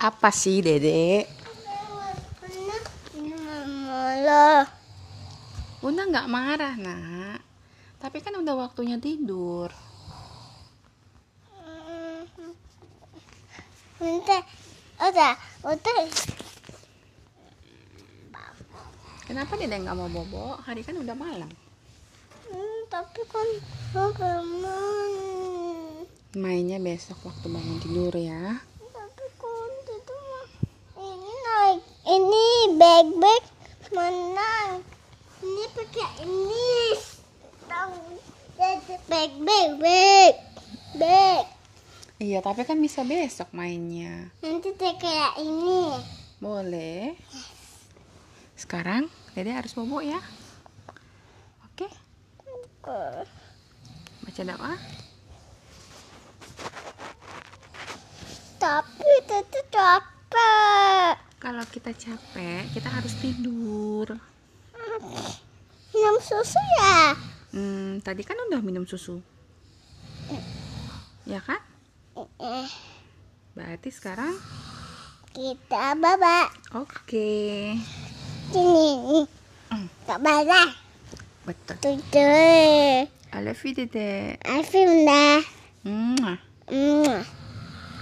Apa sih, Dede? Bunda nggak marah, nak. Tapi kan udah waktunya tidur. Bentar. Udah, udah. Kenapa Dede nggak mau bobo? Hari kan udah malam. Hmm, tapi kan bagaimana? Mainnya besok waktu bangun tidur ya. Tapi kan itu mah ini naik. Ini bag bag menang. Ini pakai ini. Bag bag bag bag. Iya, tapi kan bisa besok mainnya. Nanti kayak ini. Boleh. Sekarang Dede harus bobo ya. Oke, baca doa. Tapi capek. Kalau kita capek, kita harus tidur. Minum susu ya? Hmm, tadi kan udah minum susu. Ya kan? Berarti sekarang kita baba. oke. Sini. Hmm. Tak baba. Betul. Tujuh. I love you, Dede. Alvin dah. Mwah. Mwah.